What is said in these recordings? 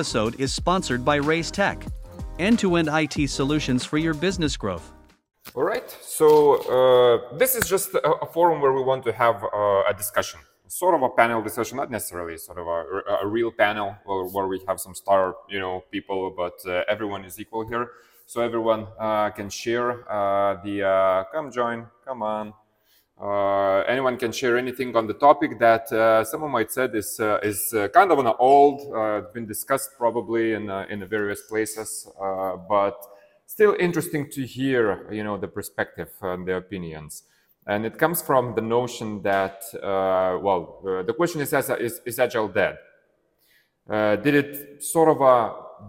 episode is sponsored by Reiz Tech, end to end IT solutions for your business growth. All right. So, uh, this is just a, a, forum where we want to have uh, a discussion, sort of a panel discussion, not necessarily sort of a, a real panel where, where, we have some star, you know, people, but uh, everyone is equal here. So everyone uh, can share uh, the, uh, come join, come on. Uh, anyone can share anything on the topic that uh, someone might said is uh, is uh, kind of an old, uh, been discussed probably in uh, in various places, but still interesting to hear, you know, the perspective and the opinions. And it comes from the notion that, well, the question is, is, is Agile dead? did it sort of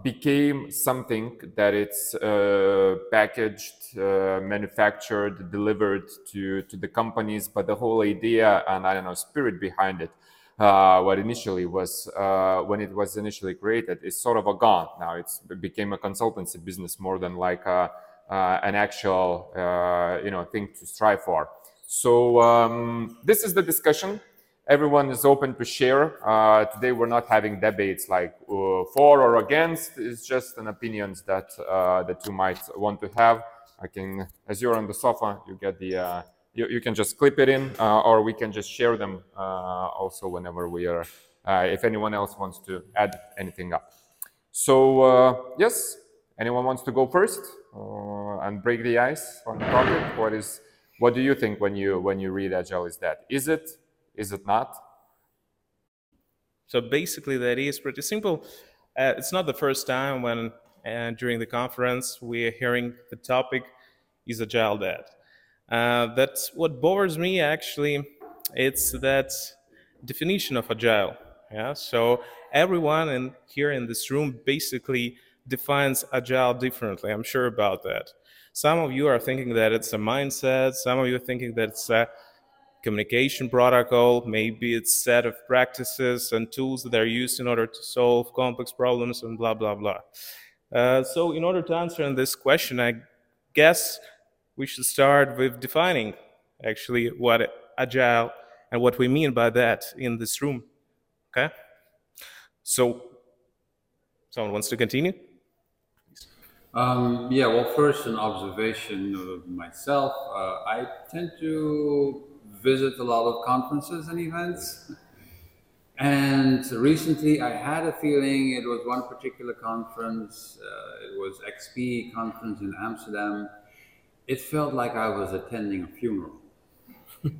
became something that it's uh, packaged, uh, manufactured, delivered to, to the companies, but the whole idea and I don't know spirit behind it, uh, what initially was uh, when it was initially created, is sort of a gone. Now it's, it became a consultancy business more than like a, uh, an actual uh, you know thing to strive for. So um, this is the discussion everyone is open to share. Uh, today we're not having debates like uh, for or against. It's just an opinions that uh, that you might want to have. I can, as you're on the sofa, you get the uh, you, you can just clip it in, uh, or we can just share them uh, also whenever we are. if anyone else wants to add anything up. So yes, anyone wants to go first and break the ice on the topic? What is what do you think when you when you read agile is that? Is it is it not? So basically, the idea is pretty simple. Uh, it's not the first time when uh, during the conference we are hearing the topic is agile dead. Uh, that's what bothers me actually. It's that definition of agile. Yeah. So everyone in here in this room basically defines agile differently. I'm sure about that. Some of you are thinking that it's a mindset. Some of you are thinking that it's a communication protocol, maybe it's set of practices and tools that are used in order to solve complex problems and blah, blah, blah. Uh, so in order to answer this question, I guess we should start with defining actually what agile and what we mean by that in this room. Okay? So, someone wants to continue? Um, yeah, well, first, an observation of myself. Uh, I tend to visit a lot of conferences and events. And recently I had a feeling it was one particular conference, uh, it was XP conference in Amsterdam. It felt like I was attending a funeral.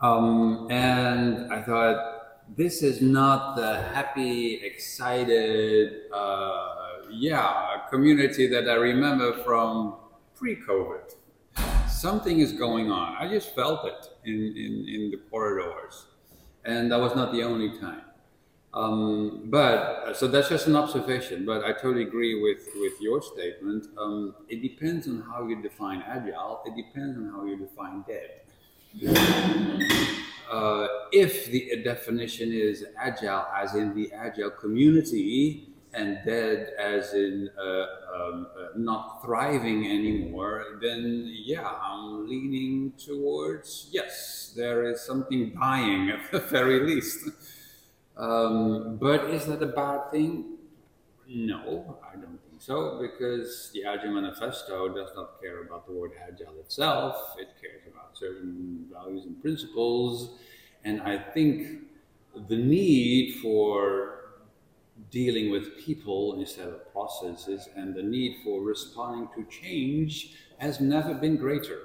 um, and I thought, this is not the happy, excited, uh, yeah, community that I remember from pre-COVID something is going on. I just felt it in, in, in the corridors. And that was not the only time. Um, but so that's just an observation. But I totally agree with, with your statement. Um, it depends on how you define agile, it depends on how you define dead. Uh, if the definition is agile, as in the agile community, and dead as in uh, um, uh, not thriving anymore, then yeah, I'm leaning towards yes, there is something dying at the very least. Um, but is that a bad thing? No, I don't think so, because the Agile Manifesto does not care about the word agile itself. It cares about certain values and principles. And I think the need for dealing with people instead of processes, and the need for responding to change has never been greater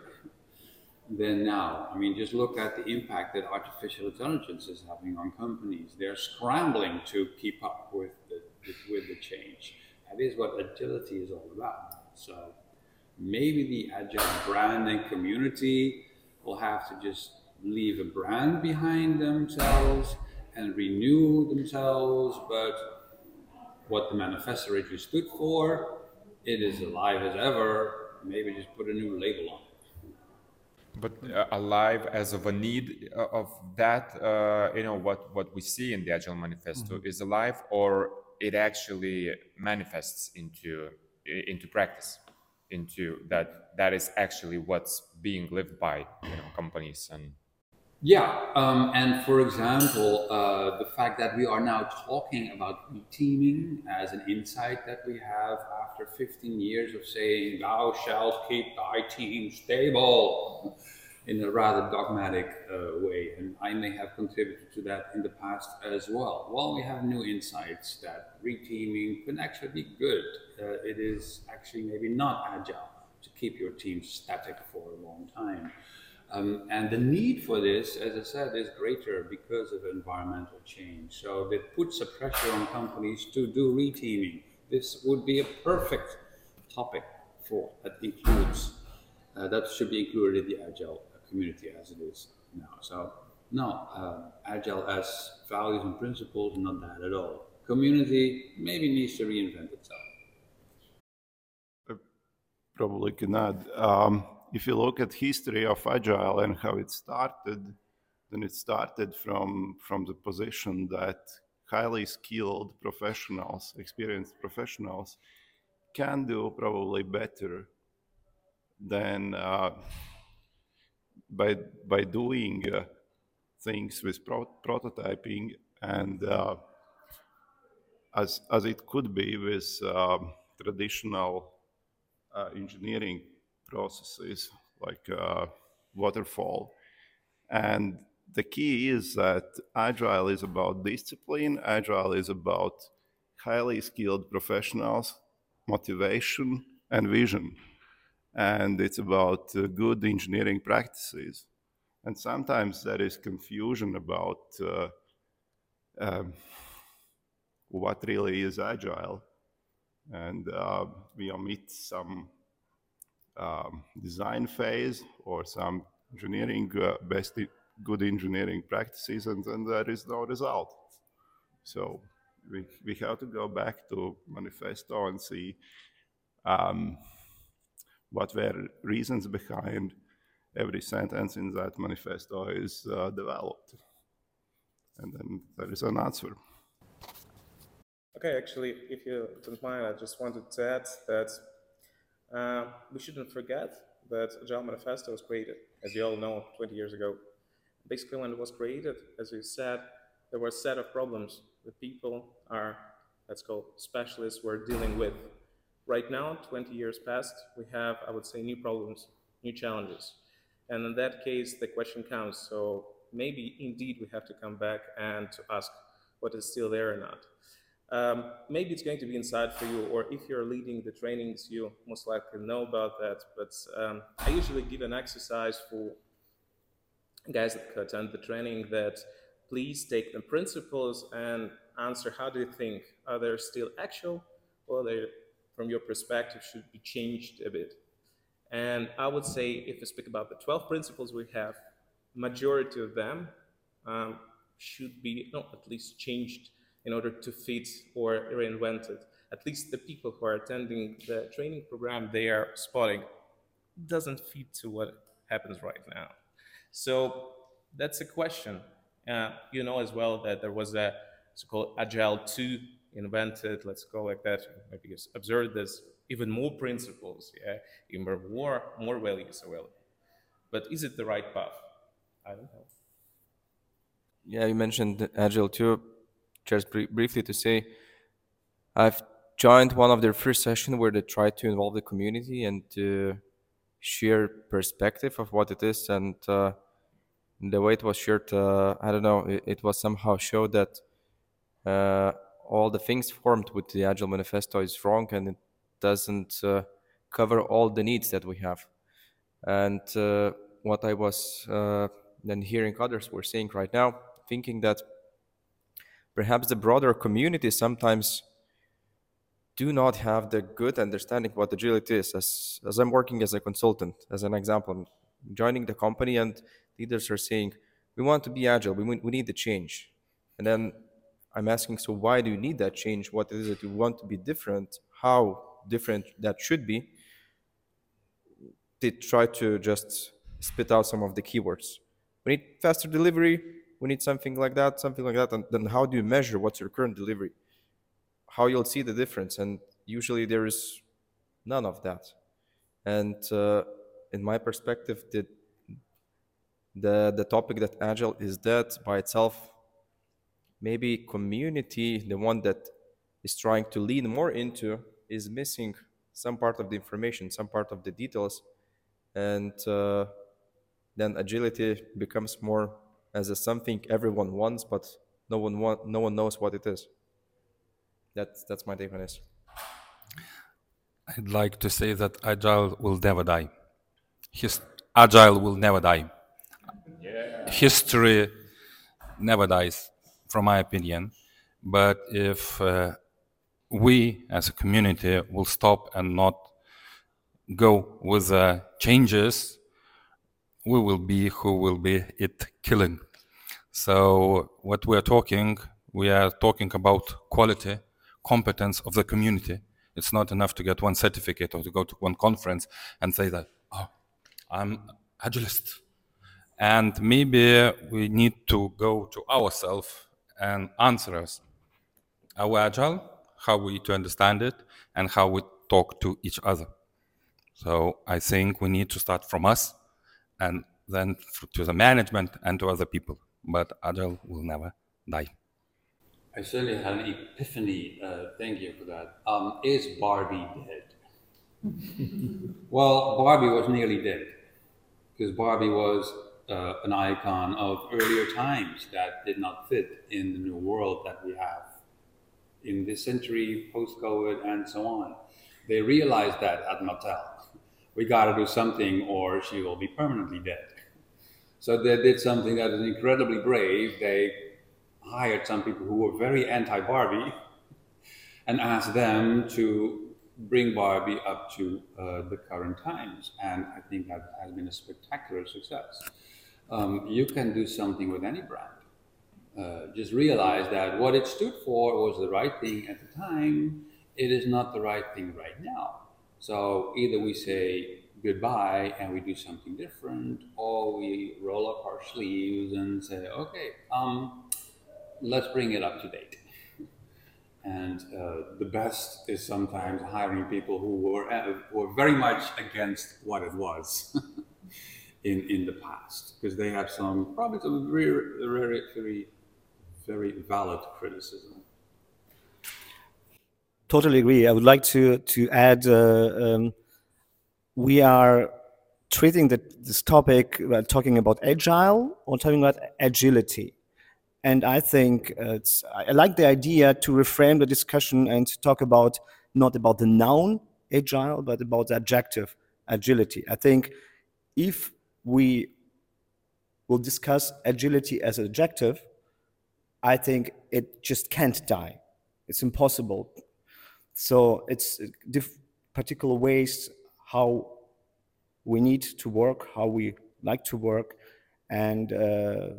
than now. I mean, just look at the impact that artificial intelligence is having on companies. They're scrambling to keep up with the, with the change. That is what agility is all about. So maybe the agile brand and community will have to just leave a brand behind themselves and renew themselves, but what the manifesto originally stood for. It is alive as ever. Maybe just put a new label on it. But uh, alive as of a need uh, of that, uh, you know, what, what we see in the Agile Manifesto mm-hmm. is alive, or it actually manifests into into practice, into that that is actually what's being lived by you know companies and Yeah, um, and for example, uh, the fact that we are now talking about teaming as an insight that we have after 15 years of saying, Thou shalt keep thy team stable in a rather dogmatic uh, way. And I may have contributed to that in the past as well. Well, we have new insights that reteaming can actually be good, uh, it is actually maybe not agile to keep your team static for a long time. Um, and the need for this, as I said, is greater because of environmental change. So it puts a pressure on companies to do reteaming. This would be a perfect topic for that includes uh, that should be included in the agile community as it is now. So no, uh, agile as values and principles, not that at all. Community maybe needs to reinvent itself. I probably can add. Um, if you look at history of agile and how it started, then it started from from the position that highly skilled professionals, experienced professionals, can do probably better than uh, by by doing uh, things with pro- prototyping and uh, as as it could be with um, traditional uh, engineering processes like uh, waterfall. And the key is that agile is about discipline, agile is about highly skilled professionals, motivation, and vision. And it's about uh, good engineering practices. And sometimes there is confusion about uh, um, what really is agile. And uh, we omit some um, design phase or some engineering uh, best good engineering practices and then there is no result. So we, we have to go back to manifesto and see um, what were reasons behind every sentence in that manifesto is uh, developed. And then there is an answer. Okay actually if you don't mind i just wanted to add that uh, we shouldn't forget that Agile Manifesto was created, as you all know, 20 years ago. Basically, when it was created, as you said, there were a set of problems that people are, let's call specialists, were dealing with. Right now, 20 years past, we have, I would say, new problems, new challenges. And in that case, the question comes, so maybe indeed we have to come back and to ask what is still there or not. Um, maybe it's going to be inside for you, or if you're leading the trainings, you most likely know about that. But um, I usually give an exercise for guys that attend the training that please take the principles and answer how do you think. Are they still actual? Or they from your perspective should be changed a bit. And i would say if we speak about the 12 principles we have majority of them um, should be no, at least changed in order to fit or reinvent it. At least the people who are attending the training program, they are spotting doesn't fit to what happens right now. So that's a question. Uh, you know as well that there was a so-called Agile 2 invented, let's call it that, maybe observed this, even more principles, yeah, even more, more values available. But is it the right path? I don't know. Yeah, you mentioned Agile 2 just br- briefly to say, I've joined one of their first sessions where they tried to involve the community and to share perspective of what it is. And uh, the way it was shared, uh, I don't know, it, it, was somehow showed that uh, all the things formed with the Agile Manifesto is wrong and it doesn't uh, cover all the needs that we have. And uh, what I was uh, then hearing others were saying right now, thinking that perhaps the broader community sometimes do not have the good understanding what agility is. As, as I'm working as a consultant, as an example, I'm joining the company and leaders are saying, we want to be agile, we, we need the change. And then I'm asking, so why do you need that change? What is it you want to be different? How different that should be? They try to just spit out some of the keywords. We need faster delivery, we need something like that, something like that. And then how do you measure what's your current delivery? How you'll see the difference? And usually there is none of that. And uh, in my perspective, the the the topic that agile is dead by itself maybe community the one that is trying to lean more into is missing some part of the information some part of the details and uh, then agility becomes more as a something everyone wants but no one want, no one knows what it is. That's that's my take on this i'd like to say that agile will never die. His, agile will never die. History never dies, from my opinion. But if uh, we as a community will stop and not go with the changes, we will be who will be it killing. So what we are talking, we are talking about quality, competence of the community. It's not enough to get one certificate or to go to one conference and say that, oh, I'm agilist and maybe we need to go to ourselves and answer us. Are we agile? How we to understand it and how we talk to each other. So I think we need to start from us and then to the management and to other people. But agile will never die. I certainly had an epiphany. Uh, thank you for that. Um, is Barbie dead? well, Barbie was nearly dead because Barbie was uh, an icon of earlier times that did not fit in the new world that we have in this century, post COVID, and so on. They realized that at Mattel. We got to do something or she will be permanently dead. So they did something that is incredibly brave. They hired some people who were very anti Barbie and asked them to bring Barbie up to uh, the current times. And I think that has been a spectacular success um, you can do something with any brand. Uh, just realize that what it stood for was the right thing at the time. It is not the right thing right now. So either we say goodbye and we do something different, or we roll up our sleeves and say, okay, um, let's bring it up to date. And uh, the best is sometimes hiring people who were, uh, were very much against what it was. in, in the past because they have some probably some very, very, very, very valid criticism. Totally agree. I would like to to add. Uh, um, we are treating the, this topic talking about agile or talking about agility. And I think uh, I like the idea to reframe the discussion and to talk about not about the noun agile, but about the adjective agility. I think if we will discuss agility as an adjective, I think it just can't die. It's impossible. So it's particular ways how we need to work, how we like to work. And uh,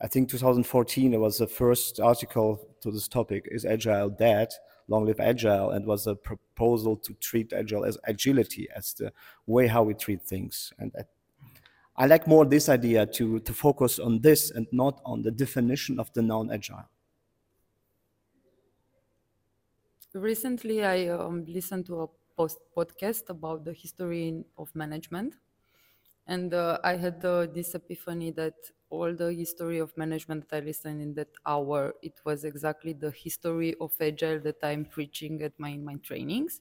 I think 2014 it was the first article to this topic, is Agile dead? Long live Agile, and was a proposal to treat Agile as agility, as the way how we treat things. And I like more this idea to, to focus on this and not on the definition of the noun agile. Recently, I um, listened to a post podcast about the history of management. And uh, I had uh, this epiphany that all the history of management that I listened in that hour, it was exactly the history of agile that I'm preaching at my, my trainings.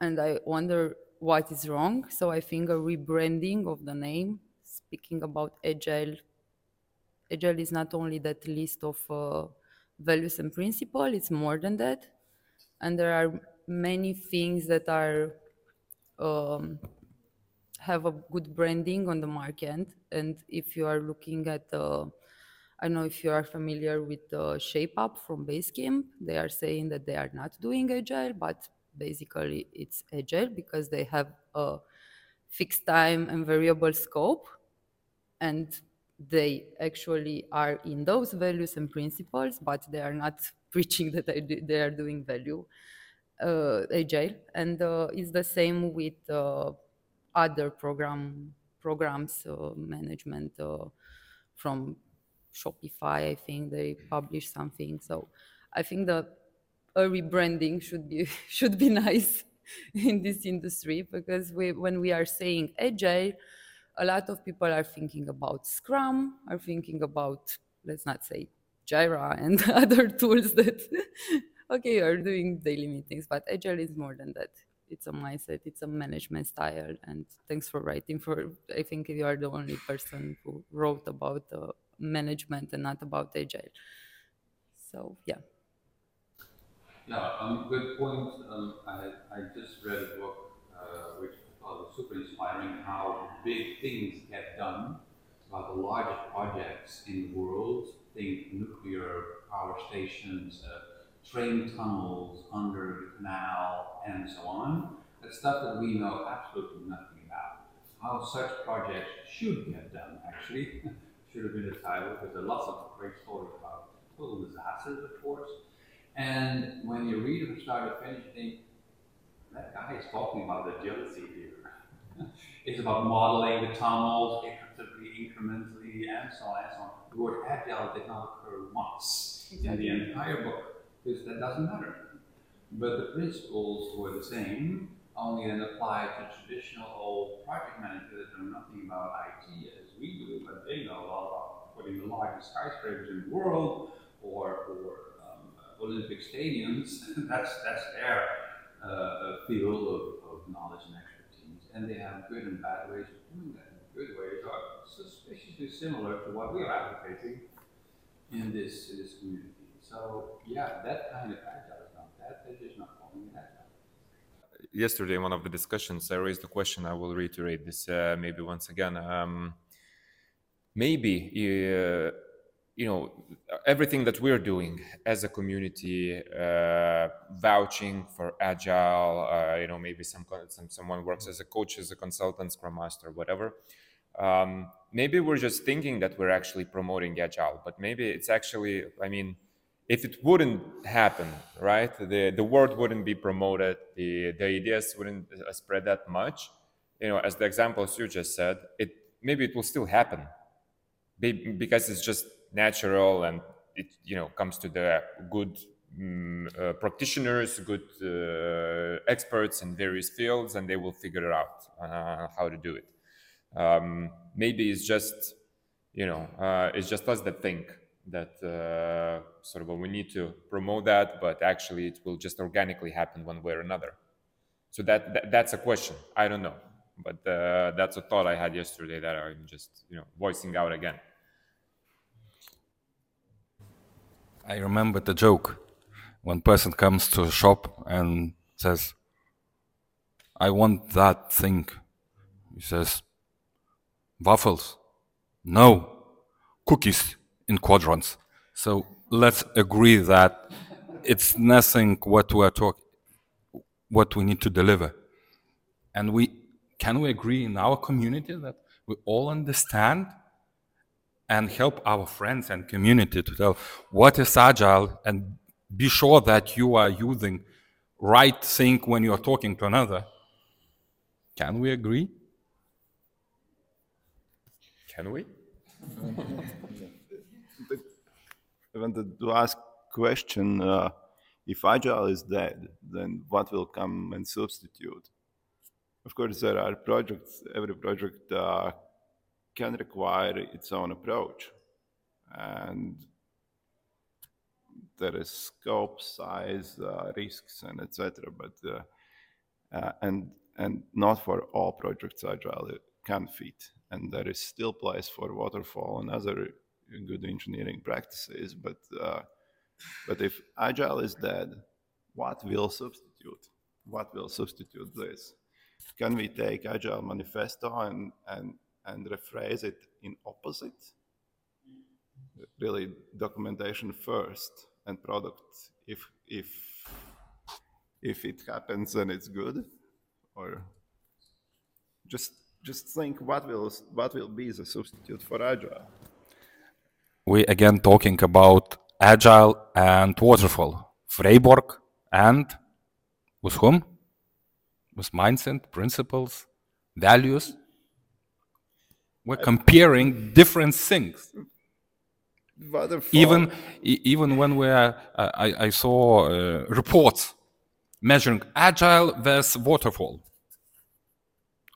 And I wonder what is wrong. So I think a rebranding of the name, speaking about agile. Agile is not only that list of uh, values and principles; it's more than that. And there are many things that are um, have a good branding on the market. And if you are looking at uh, I know if you are familiar with the Shape Up from Basecamp. They are saying that they are not doing agile, but basically it's agile because they have a fixed time and variable scope and they actually are in those values and principles but they are not preaching that they are doing value uh, agile and uh, it's the same with uh, other program programs uh, management uh, from shopify i think they publish something. So i think the a rebranding should be should be nice in this industry because we, when we are saying agile, a lot of people are thinking about Scrum, are thinking about, let's not say Jira and other tools that, okay, are doing daily meetings, but Agile is more than that. It's a mindset, it's a management style. And thanks for writing for, I think you are the only person who wrote about uh, management and not about Agile. So, yeah. Yeah, um, good point. Um, I, I just read a book uh, which Was super inspiring how big things get done about the largest projects in the world. Think nuclear power stations, uh, train tunnels under the canal, and so on. That's stuff that we know absolutely nothing about. How such projects should get done, actually, should have been the title, because there are lots of great stories about total disasters, of course. And when you read from start to finish, you think, that guy is talking about the agility here. it's about modeling the tunnels iteratively, incrementally, and so on and so on. The word agile did not occur once in the entire book, because that doesn't matter. But the principles were the same, only then applied to traditional old project managers that know nothing about IT as we do, but they know a lot about putting the largest skyscrapers in the world or, or um, Olympic stadiums, that's, that's their uh, field of, of knowledge and expertise. And they have good and bad ways of doing that. And good ways are suspiciously similar to what we're advocating in this, in this community. So, yeah, that kind of agile is not that. They're just not calling it agile yesterday in one of the discussions i raised the question i will reiterate this uh, maybe once again um, maybe uh, you know everything that we're doing as a community uh, vouching for agile uh, you know maybe some, some someone works as a coach as a consultant scrum master whatever. Um, maybe we're just thinking that we're actually promoting agile but maybe it's actually i mean if it wouldn't happen right the the word wouldn't be promoted the the ideas wouldn't uh, spread that much. You know as the examples you just said it maybe it will still happen because it's just natural and it you know comes to the good um, uh, practitioners good uh, experts in various fields and they will figure out uh, how to do it. Um, maybe it's just you know uh, it's just us that think that uh, sort of what we need to promote that but actually it will just organically happen one way or another. So that, that that's a question. I don't know. But uh, that's a thought i had yesterday that i'm just you know voicing out again I remember the joke when person comes to a shop and says, I want that thing. He says, waffles. No, cookies in quadrants. So let's agree that it's nothing what we are talking, what we need to deliver. And we can we agree in our community that we all understand and help our friends and community to tell what is agile and be sure that you are using right thing when you are talking to another. Can we agree? Can we? I wanted to ask question: uh, If agile is dead, then what will come and substitute? Of course, there are projects. Every project uh, can require its own approach. And there is scope, size, uh, risks, and etc. But uh, uh, and and not for all projects agile can fit, and there is still place for waterfall and other good engineering practices. But uh, but if agile is dead, what will substitute? What will substitute this? Can we take agile manifesto and and and rephrase it in opposite. Really, documentation first and product if if if it happens then it's good, or just just think what will what will be the substitute for agile. We again talking about agile and waterfall framework and with whom? With mindset, principles, values we're comparing different things. Even even when we are, uh, I, I saw uh, reports measuring agile versus waterfall.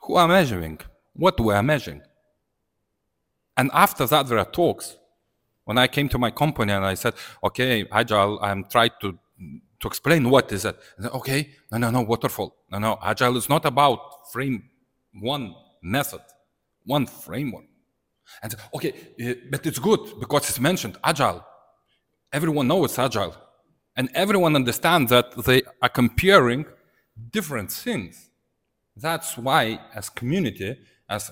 Who are measuring? What we are measuring? And after that, there are talks. When I came to my company and I said, okay, agile, I'm trying to to explain what is it. Said, okay, no, no, no, waterfall. No, no, agile is not about frame one method, one framework. And okay, uh, but it's good because it's mentioned agile. Everyone knows it's agile, and everyone understands that they are comparing different things. That's why, as community, as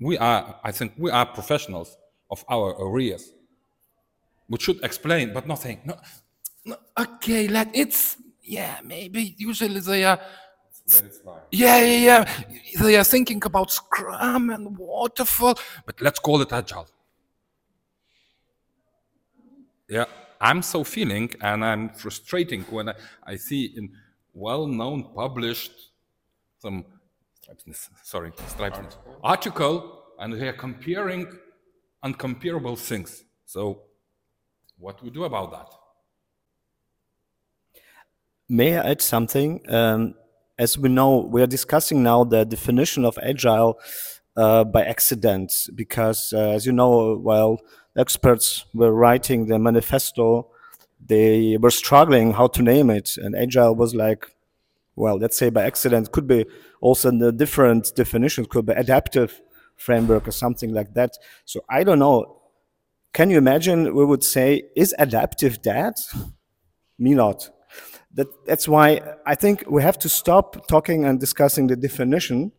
we are, I think we are professionals of our areas. We should explain, but nothing. No, no, okay, let it's yeah, maybe usually they are. Yeah, yeah, yeah. They are thinking about Scrum and waterfall, but let's call it agile. Yeah, I'm so feeling, and I'm frustrating when I, I see in well-known published some sorry article. article, and they are comparing uncomparable things. So, what do we do about that? May I add something? Um, as we know, we are discussing now the definition of agile uh, by accident, because uh, as you know, while experts were writing the manifesto, they were struggling how to name it, and agile was like, well, let's say by accident, could be also the different definitions, could be adaptive framework or something like that. So I don't know. Can you imagine we would say, is adaptive dead? Me not that, that's why I think we have to stop talking and discussing the definition.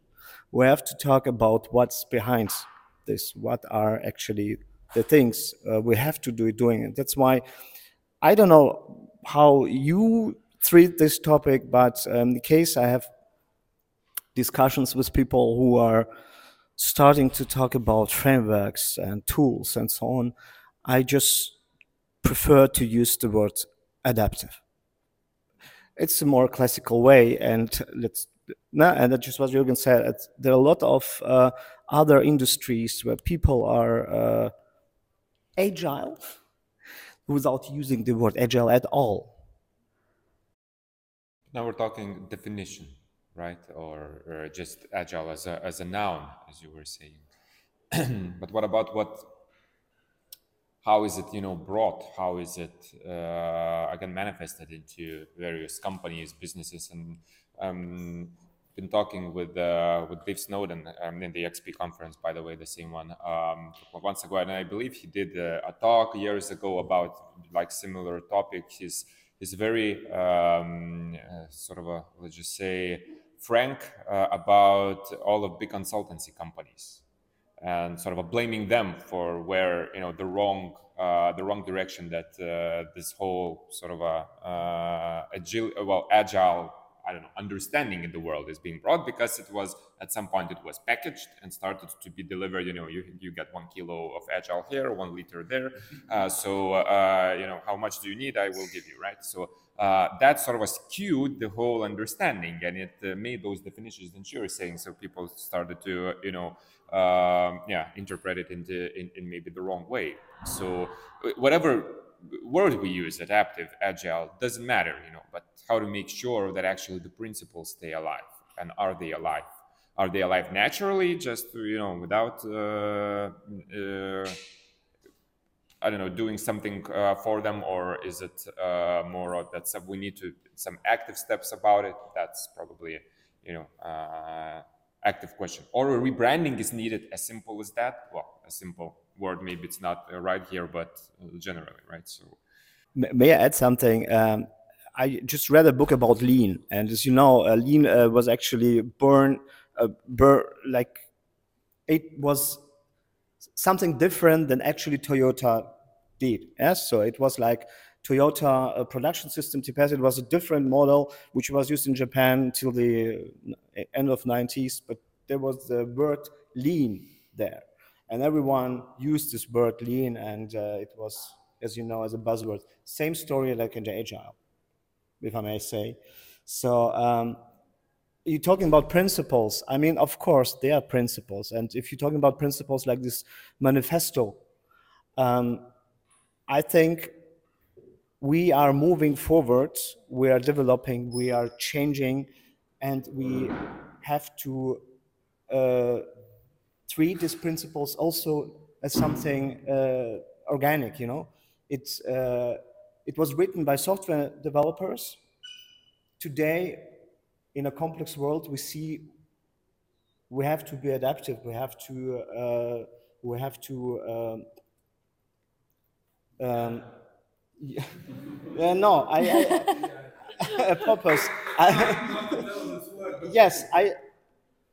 We have to talk about what's behind this. What are actually the things uh, we have to do doing it. That's why I don't know how you treat this topic, but um, the case I have discussions with people who are starting to talk about frameworks and tools and so on, I just prefer to use the word adaptive it's a more classical way. And let's no, and that's just what Jürgen said. There are a lot of uh, other industries where people are uh, agile without using the word agile at all. Now we're talking definition, right? Or, or just agile as a, as a noun, as you were saying. but what about what how is it you know brought? How is it uh, again manifested into various companies businesses? And um, been talking with uh, with Dave Snowden um, in the XP conference, by the way, the same one um, once ago, and I believe he did uh, a talk years ago about like similar topic. He's he's very um, uh, sort of a let's just say frank uh, about all of big consultancy companies and sort of blaming them for where you know the wrong uh, the wrong direction that uh, this whole sort of a uh, agile well agile I don't know understanding in the world is being brought because it was at some point it was packaged and started to be delivered. You know, you, you get one kilo of agile here, one liter there. Uh, so uh, you know, how much do you need? I will give you, right? So uh, that sort of skewed the whole understanding, and it uh, made those definitions that you're saying. So people started to, you know, um, yeah, interpret it into in, in maybe the wrong way. So whatever word we use, adaptive, agile, doesn't matter, you know, but how to make sure that actually the principles stay alive and are they alive? Are they alive naturally, just you know, without uh, uh, I don't know, doing something uh, for them, or is it uh, more that we need to some active steps about it? That's probably you know uh, active question. Or a rebranding is needed, as simple as that. Well, a simple word, maybe it's not uh, right here, but generally, right? So, may I add something? Um, I just read a book about lean, and as you know, uh, lean uh, was actually born, uh, like it was something different than actually Toyota did. Yes, so it was like Toyota uh, production system TPS. It was a different model which was used in Japan till the uh, end of 90s, but there was the word lean there, and everyone used this word lean, and uh, it was, as you know, as a buzzword. Same story like in the agile if I may say. So um, you're talking about principles. I mean, of course, they are principles. And if you're talking about principles like this manifesto, um, I think we are moving forward, we are developing, we are changing, and we have to uh, treat these principles also as something uh, organic. You know, it's uh, it was written by software developers. Today, in a complex world, we see we have to be adaptive. We have to uh, we have to. Um, um, yeah, yeah, no, I, purpose. I, yes, I.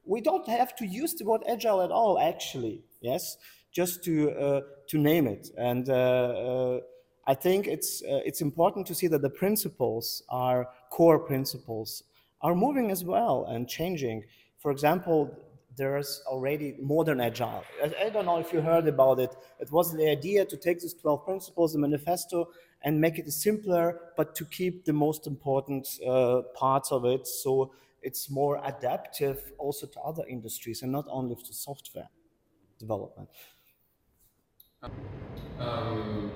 We don't have to use the word agile at all, actually. Yes, just to uh, to name it, and uh, uh, I think it's uh, it's important to see that the principles are core principles are moving as well and changing. For example, there's already modern agile. I, I, don't know if you heard about it. It was the idea to take these 12 principles, the manifesto, and make it simpler, but to keep the most important uh, parts of it. So it's more adaptive also to other industries and not only to software development. Um,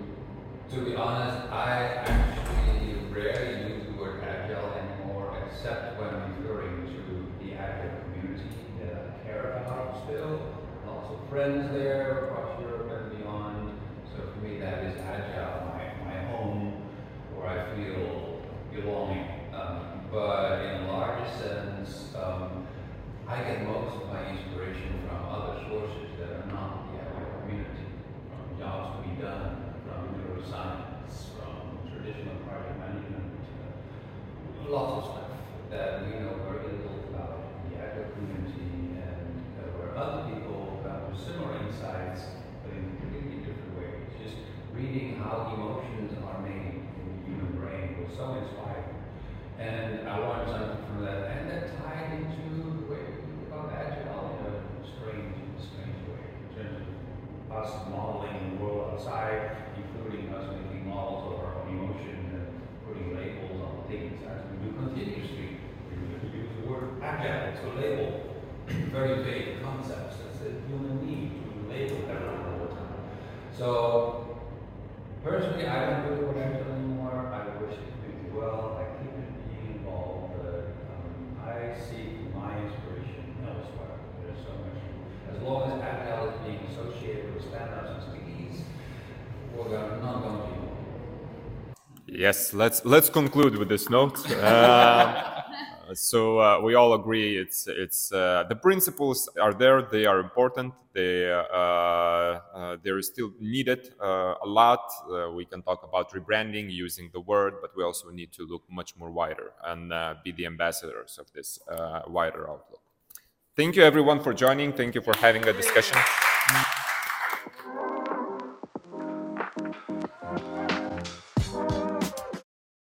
to be honest, I actually rarely use the word agile anymore, except when referring to the agile community that I care about still. Of friends there across Europe and beyond. So for me, that is agile, my, my home where I Um, but in a larger sense, um, I get most of my inspiration from other sources that are not the agile community, from jobs to be done from neuroscience, from traditional project management, uh, lots of stuff that we know very little about the agile community and uh, where other people come to similar insights, but in completely different ways. Just reading how emotions are made in the human brain was so inspiring. And I learned something from that, and that tied into the way we about agile in a strange, strange way, in terms of us modeling the world outside including us making models of our own emotion and putting labels on things as we do continuously. We use the word agile to label very vague concepts. That's a human need to label everything all the time. So, personally, I don't do what agile anymore. I wish it could be well. I keep it being involved, but um, I seek my inspiration elsewhere. There's so much. As long as agile is being associated with stand-ups and stickies, Yes, let's let's conclude with this note. Uh, so uh, we all agree it's it's uh, the principles are there. They are important. They uh, uh, they're still needed uh, a lot. we can talk about rebranding using the word, but we also need to look much more wider and be the ambassadors of this wider outlook. Thank you everyone for joining. Thank you for having a discussion.